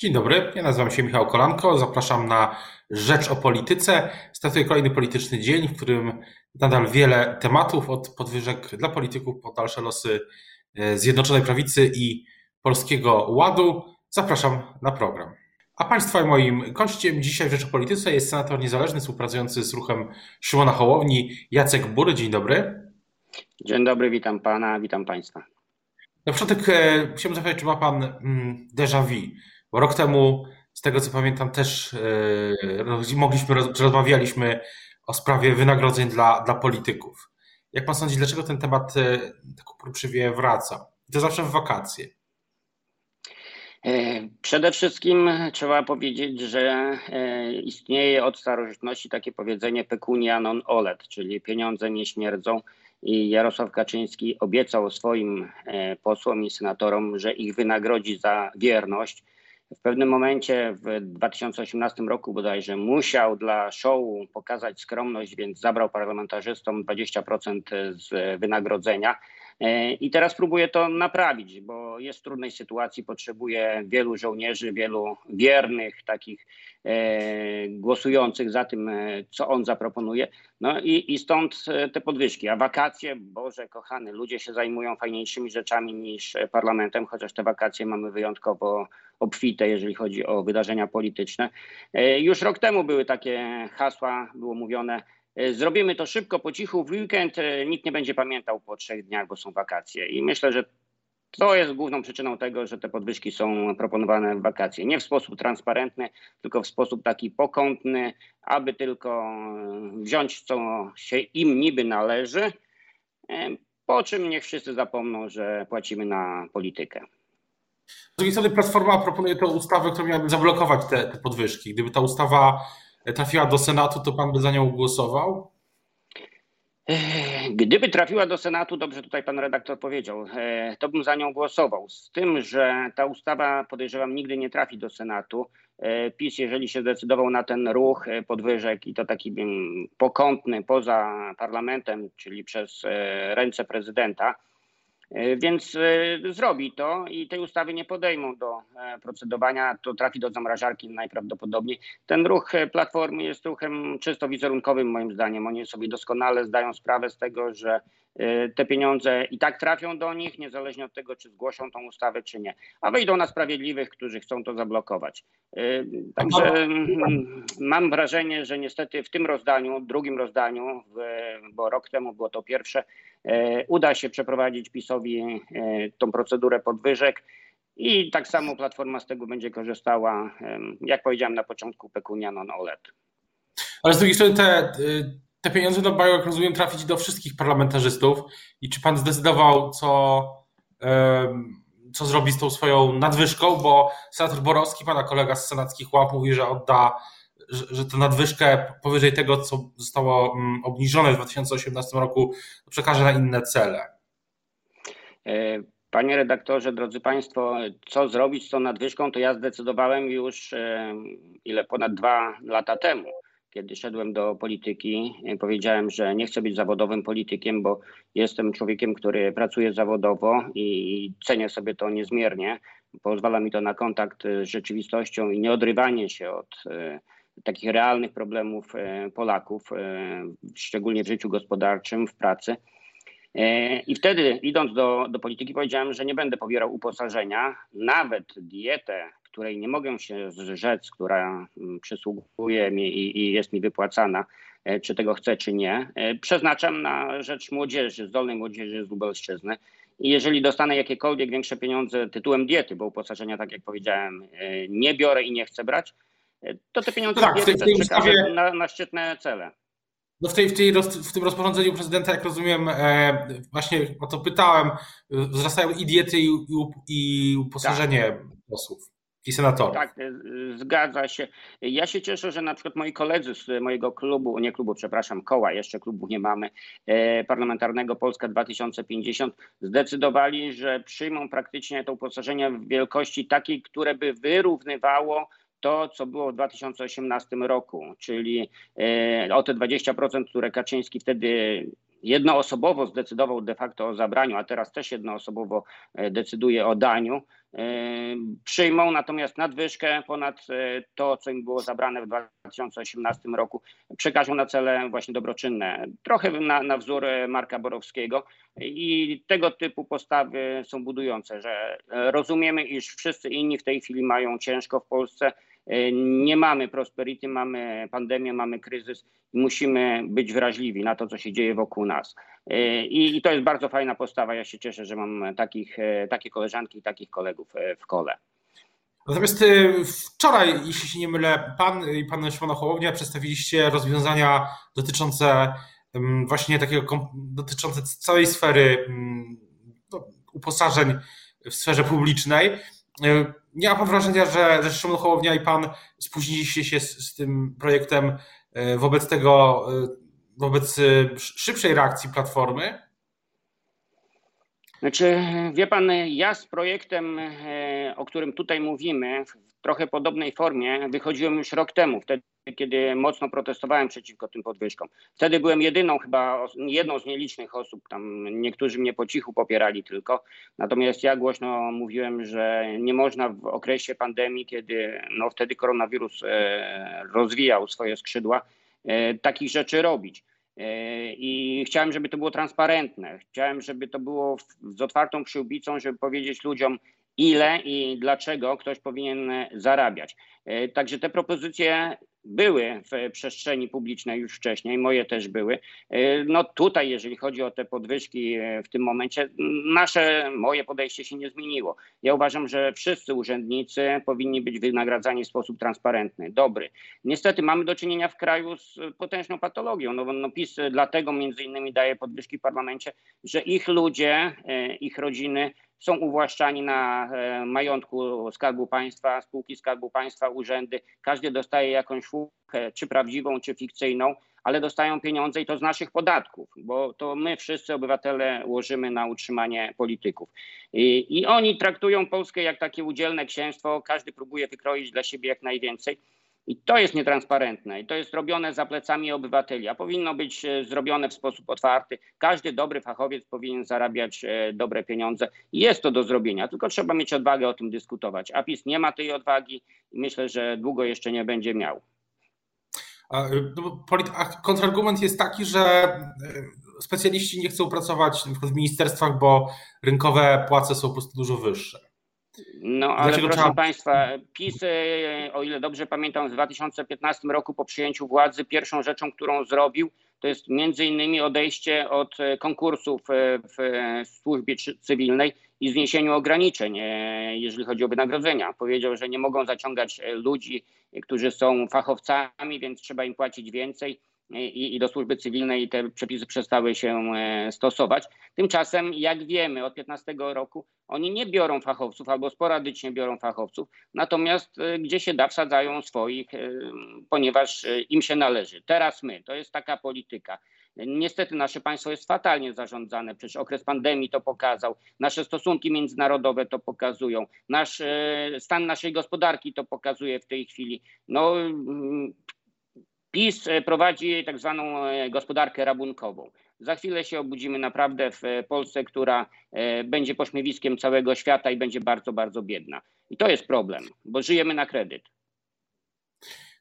Dzień dobry, ja nazywam się Michał Kolanko, zapraszam na Rzecz o Polityce. Startuje kolejny polityczny dzień, w którym nadal wiele tematów, od podwyżek dla polityków po dalsze losy e, Zjednoczonej Prawicy i Polskiego Ładu. Zapraszam na program. A Państwa moim gościem dzisiaj w Rzecz o Polityce jest senator niezależny współpracujący z ruchem Szymona Hołowni, Jacek Bury. Dzień dobry. Dzień dobry, witam Pana, witam Państwa. Na początek e, chciałbym zapytać, czy ma Pan mm, déjà vu? Bo rok temu, z tego co pamiętam, też yy, mogliśmy, rozmawialiśmy o sprawie wynagrodzeń dla, dla polityków. Jak pan sądzi, dlaczego ten temat tak uporczywie wraca? To zawsze w wakacje. E, przede wszystkim trzeba powiedzieć, że istnieje od starożytności takie powiedzenie pecunia non olet, czyli pieniądze nie śmierdzą. I Jarosław Kaczyński obiecał swoim posłom i senatorom, że ich wynagrodzi za wierność w pewnym momencie w 2018 roku bodajże musiał dla show pokazać skromność, więc zabrał parlamentarzystom 20% z wynagrodzenia. E, I teraz próbuje to naprawić, bo jest w trudnej sytuacji, potrzebuje wielu żołnierzy, wielu wiernych, takich e, głosujących za tym, e, co on zaproponuje. No i, i stąd te podwyżki. A wakacje, Boże kochany, ludzie się zajmują fajniejszymi rzeczami niż parlamentem, chociaż te wakacje mamy wyjątkowo obfite, jeżeli chodzi o wydarzenia polityczne. Już rok temu były takie hasła, było mówione, E, zrobimy to szybko, po cichu, w weekend, e, nikt nie będzie pamiętał po trzech dniach, bo są wakacje. I myślę, że to jest główną przyczyną tego, że te podwyżki są proponowane w wakacje. Nie w sposób transparentny, tylko w sposób taki pokątny, aby tylko e, wziąć, co się im niby należy, po czym niech wszyscy zapomną, że płacimy na politykę. Z drugiej strony Platforma proponuje tę ustawę, która miałaby zablokować te, te podwyżki. Gdyby ta ustawa trafiła do Senatu, to pan by za nią głosował? Gdyby trafiła do Senatu, dobrze tutaj pan redaktor powiedział, e, to bym za nią głosował. Z tym, że ta ustawa podejrzewam nigdy nie trafi do Senatu. E, PiS, jeżeli się zdecydował na ten ruch e, podwyżek i to taki pokątny poza parlamentem, czyli przez ręce prezydenta, więc e, zrobi to i tej ustawy nie podejmą do e, procedowania, to trafi do zamrażarki najprawdopodobniej. Ten ruch Platformy jest ruchem czysto wizerunkowym moim zdaniem. Oni sobie doskonale zdają sprawę z tego, że te pieniądze i tak trafią do nich, niezależnie od tego, czy zgłoszą tą ustawę, czy nie. A wejdą na sprawiedliwych, którzy chcą to zablokować. Także mm, mam wrażenie, że niestety w tym rozdaniu, drugim rozdaniu, bo rok temu było to pierwsze, E, uda się przeprowadzić PiSowi tą procedurę podwyżek i tak samo Platforma z tego będzie korzystała, jak powiedziałem na początku, pecunia non OLED. Ale z drugiej strony te, te pieniądze mają, jak rozumiem, trafić do wszystkich parlamentarzystów i czy pan zdecydował, co, co zrobi z tą swoją nadwyżką, bo senator Borowski, pana kolega z senackich ław mówi, że odda że, że tę nadwyżkę powyżej tego, co zostało mm, obniżone w 2018 roku, przekaże na inne cele. E, panie redaktorze, drodzy Państwo, co zrobić z tą nadwyżką, to ja zdecydowałem już ile ponad dwa lata temu. Kiedy szedłem do polityki, e, powiedziałem, że nie chcę być zawodowym politykiem, bo jestem człowiekiem, który pracuje zawodowo i cenię sobie to niezmiernie. Pozwala mi to na kontakt z rzeczywistością i nieodrywanie się od takich realnych problemów e, Polaków, e, szczególnie w życiu gospodarczym, w pracy. E, I wtedy, idąc do, do polityki, powiedziałem, że nie będę pobierał uposażenia, nawet dietę, której nie mogę się zrzec, która mm, przysługuje mi i, i jest mi wypłacana, czy tego chcę, czy nie, przeznaczam na rzecz młodzieży, zdolnej młodzieży z Lubelszczyzny. I jeżeli dostanę jakiekolwiek większe pieniądze tytułem diety, bo uposażenia, tak jak powiedziałem, nie biorę i nie chcę brać, to te pieniądze tak, tej ustawie, na, na szczytne cele. No w, tej, w, tej, w tym rozporządzeniu prezydenta, jak rozumiem, e, właśnie o to pytałem, wzrastają i diety, i, i uposażenie tak. posłów i senatorów. Tak, e, zgadza się. Ja się cieszę, że na przykład moi koledzy z mojego klubu, nie klubu, przepraszam, koła, jeszcze klubu nie mamy, e, parlamentarnego Polska 2050, zdecydowali, że przyjmą praktycznie to uposażenie w wielkości takiej, które by wyrównywało to, co było w 2018 roku, czyli e, o te 20%, które Kaczyński wtedy jednoosobowo zdecydował de facto o zabraniu, a teraz też jednoosobowo decyduje o daniu, przyjmą natomiast nadwyżkę ponad to, co im było zabrane w 2018 roku, przekażą na cele właśnie dobroczynne. Trochę na, na wzór Marka Borowskiego. I tego typu postawy są budujące, że rozumiemy, iż wszyscy inni w tej chwili mają ciężko w Polsce, nie mamy prosperity, mamy pandemię, mamy kryzys i musimy być wrażliwi na to, co się dzieje wokół nas. I, I, to jest bardzo fajna postawa. Ja się cieszę, że mam takich, takie koleżanki i takich kolegów w kole. Natomiast wczoraj, jeśli się nie mylę, pan i pan Szymon Hołownia przedstawiliście rozwiązania dotyczące właśnie takiego, dotyczące całej sfery no, uposażeń w sferze publicznej. Nie ma pan wrażenia, że, że Szymon Hołownia i pan spóźniliście się z, z tym projektem e, wobec tego, e, wobec e, szybszej reakcji Platformy? Znaczy, wie pan, ja z projektem, o którym tutaj mówimy, w trochę podobnej formie, wychodziłem już rok temu. Wtedy kiedy mocno protestowałem przeciwko tym podwyżkom. Wtedy byłem jedyną, chyba jedną z nielicznych osób, tam niektórzy mnie po cichu popierali tylko. Natomiast ja głośno mówiłem, że nie można w okresie pandemii, kiedy no wtedy koronawirus e, rozwijał swoje skrzydła, e, takich rzeczy robić. E, I chciałem, żeby to było transparentne. Chciałem, żeby to było z otwartą przyłbicą, żeby powiedzieć ludziom, ile i dlaczego ktoś powinien zarabiać. Także te propozycje były w przestrzeni publicznej już wcześniej, moje też były. E, no tutaj, jeżeli chodzi o te podwyżki e, w tym momencie, nasze, moje podejście się nie zmieniło. Ja uważam, że wszyscy urzędnicy powinni być wynagradzani w sposób transparentny, dobry. Niestety mamy do czynienia w kraju z potężną patologią. No, no PiS dlatego między innymi daje podwyżki w parlamencie, że ich ludzie, e, ich rodziny są uwłaszczani na e, majątku Skarbu Państwa, spółki Skarbu Państwa, urzędy. Każdy dostaje jakąś fuchę, czy prawdziwą, czy fikcyjną, ale dostają pieniądze i to z naszych podatków, bo to my wszyscy obywatele łożymy na utrzymanie polityków. I, i oni traktują Polskę jak takie udzielne księstwo, każdy próbuje wykroić dla siebie jak najwięcej. I to jest nietransparentne i to jest robione za plecami obywateli, a powinno być e, zrobione w sposób otwarty. Każdy dobry fachowiec powinien zarabiać e, dobre pieniądze. Jest to do zrobienia, tylko trzeba mieć odwagę o tym dyskutować. A PiS nie ma tej odwagi i myślę, że długo jeszcze nie będzie miał. No, a kontrargument jest taki, że e, specjaliści nie chcą pracować w ministerstwach, bo rynkowe płace są po prostu dużo wyższe. No ale Dlaczego proszę trzeba... Państwa, PiS, e, o ile dobrze pamiętam, w 2015 roku po przyjęciu władzy pierwszą rzeczą, którą zrobił, to jest między innymi odejście od e, konkursów e, w służbie cywilnej i zniesieniu ograniczeń, jeżeli chodzi o wynagrodzenia. Powiedział, że nie mogą zaciągać ludzi, którzy są fachowcami, więc trzeba im płacić więcej i, i do służby cywilnej te przepisy przestały się e, stosować. Tymczasem, jak wiemy, od 15 roku oni nie biorą fachowców albo sporadycznie biorą fachowców, natomiast e, gdzie się da, wsadzają swoich, e, ponieważ im się należy. Teraz my, to jest taka polityka. Niestety nasze państwo jest fatalnie zarządzane, przecież okres pandemii to pokazał, nasze stosunki międzynarodowe to pokazują, nasz stan naszej gospodarki to pokazuje w tej chwili. No, PiS e, prowadzi tak zwaną e, gospodarkę rabunkową. Za chwilę się obudzimy naprawdę w e, Polsce, która będzie pośmiewiskiem całego świata i będzie bardzo, bardzo biedna. I to jest problem, bo żyjemy na kredyt.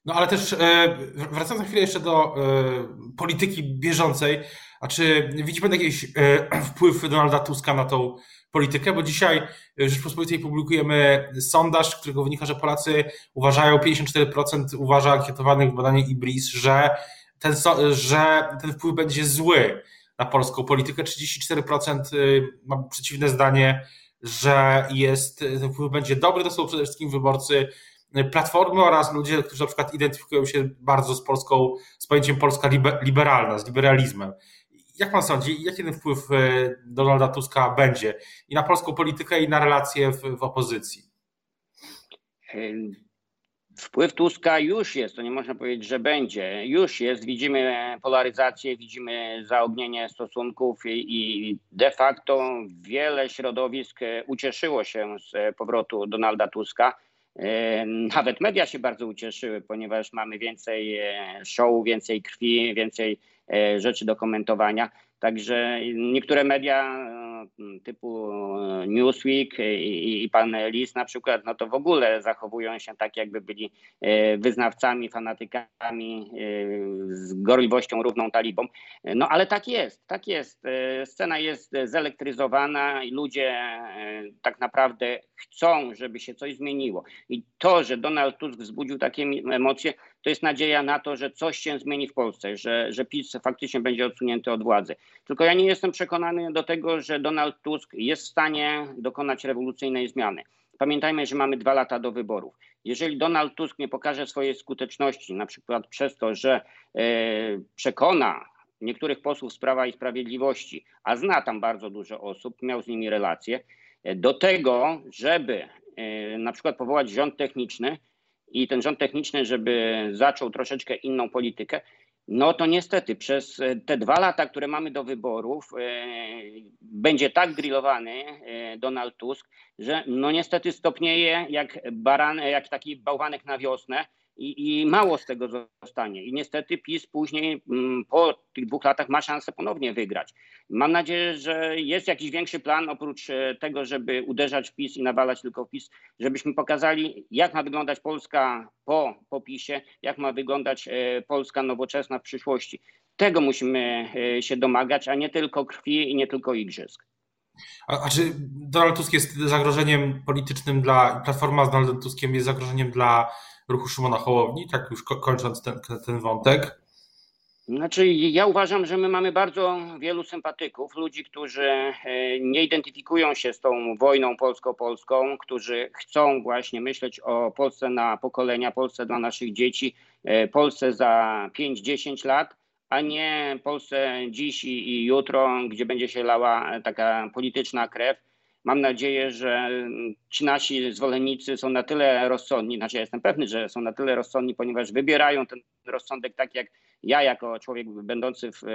No ale też wracając na chwilę jeszcze do polityki bieżącej, a czy widzi Pan jakiś wpływ Donalda Tuska na tą politykę, bo dzisiaj w Rzeczpospolitej publikujemy sondaż, którego wynika, że Polacy uważają, 54% uważa ankietowanych w badaniu IBRIS, że ten, że ten wpływ będzie zły na polską politykę. 34% y, ma przeciwne zdanie, że jest, ten wpływ będzie dobry. To są przede wszystkim wyborcy Platformy oraz ludzie, którzy na przykład identyfikują się bardzo z polską, z pojęciem Polska liberalna, z liberalizmem jak pan sądzi, jaki ten wpływ e, Donalda Tuska będzie i na polską politykę, i na relacje w, w opozycji? Wpływ Tuska już jest, to nie można powiedzieć, że będzie. Już jest. Widzimy polaryzację, widzimy zaognienie stosunków i, i de facto wiele środowisk ucieszyło się z powrotu Donalda Tuska. Nawet media się bardzo ucieszyły, ponieważ mamy więcej e, show, więcej krwi, więcej E, rzeczy do komentowania. Także niektóre media typu Newsweek i, i pan Lis na przykład, no to w ogóle zachowują się tak, jakby byli wyznawcami, fanatykami z gorliwością równą talibom. No ale tak jest, tak jest. Scena jest zelektryzowana i ludzie tak naprawdę chcą, żeby się coś zmieniło. I to, że Donald Tusk wzbudził takie emocje, to jest nadzieja na to, że coś się zmieni w Polsce, że, że PiS faktycznie będzie odsunięty od władzy. Tylko ja nie jestem przekonany do tego, że Donald Tusk jest w stanie dokonać rewolucyjnej zmiany. Pamiętajmy, że mamy dwa lata do wyborów. Jeżeli Donald Tusk nie pokaże swojej skuteczności, na przykład przez to, że e, przekona niektórych posłów z Prawa i Sprawiedliwości, a zna tam bardzo dużo osób, miał z nimi relacje, e, do tego, żeby e, na przykład powołać rząd techniczny, i ten rząd techniczny, żeby zaczął troszeczkę inną politykę, no to niestety przez te dwa lata, które mamy do wyborów, e, będzie tak grillowany e, Donald Tusk, że no niestety stopnieje jak baran, jak taki bałwanek na wiosnę i, i mało z tego zostanie. I niestety PiS później mm, po tych dwóch latach ma szansę ponownie wygrać. Mam nadzieję, że jest jakiś większy plan oprócz e, tego, żeby uderzać w PiS i nawalać tylko w PiS, żebyśmy pokazali, jak ma wyglądać Polska po, po PiSie, jak ma wyglądać e, Polska nowoczesna w przyszłości. Tego musimy e, się domagać, a nie tylko krwi i nie tylko igrzysk. A, a, czy Donald Tusk jest zagrożeniem politycznym dla, Platforma z Donaldem Tuskiem jest zagrożeniem dla ruchu Szymona Hołowni, tak już kończąc ten, ten wątek? Znaczy, ja uważam, że my mamy bardzo wielu sympatyków, ludzi, którzy e, nie identyfikują się z tą wojną polsko-polską, którzy chcą właśnie myśleć o Polsce na pokolenia, Polsce dla naszych dzieci, e, Polsce za 5-10 lat, a nie Polsce dziś i jutro, gdzie będzie się lała taka polityczna krew. Mam nadzieję, że ci nasi zwolennicy są na tyle rozsądni, znaczy ja jestem pewny, że są na tyle rozsądni, ponieważ wybierają ten rozsądek tak jak ja jako człowiek będący w e,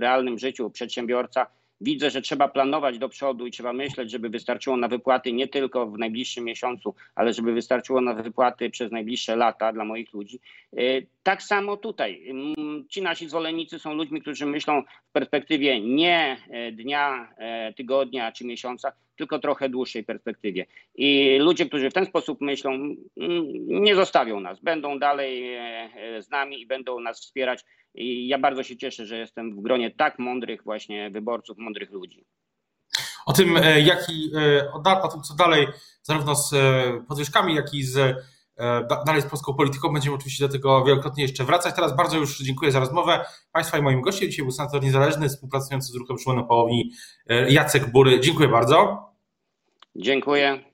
realnym życiu, przedsiębiorca, widzę, że trzeba planować do przodu i trzeba myśleć, żeby wystarczyło na wypłaty nie tylko w najbliższym miesiącu, ale żeby wystarczyło na wypłaty przez najbliższe lata dla moich ludzi. E, tak samo tutaj. Ci nasi zwolennicy są ludźmi, którzy myślą w perspektywie nie e, dnia, tygodnia czy miesiąca, tylko trochę dłuższej perspektywie. I ludzie, którzy w ten sposób myślą, mm, nie zostawią nas, będą dalej e, e, z nami i będą nas wspierać. I ja bardzo się cieszę, że jestem w gronie tak mądrych właśnie wyborców, mądrych ludzi. O tym, e, jaki, o tym, co dalej, zarówno z podwyżkami, jak i z dalej z polską polityką. Będziemy oczywiście do tego wielokrotnie jeszcze wracać. Teraz bardzo już dziękuję za rozmowę. Państwa i moim gościem dzisiaj był senator niezależny, współpracujący z ruchem Szymona Połowni Jacek Bury. Dziękuję bardzo. Dziękuję.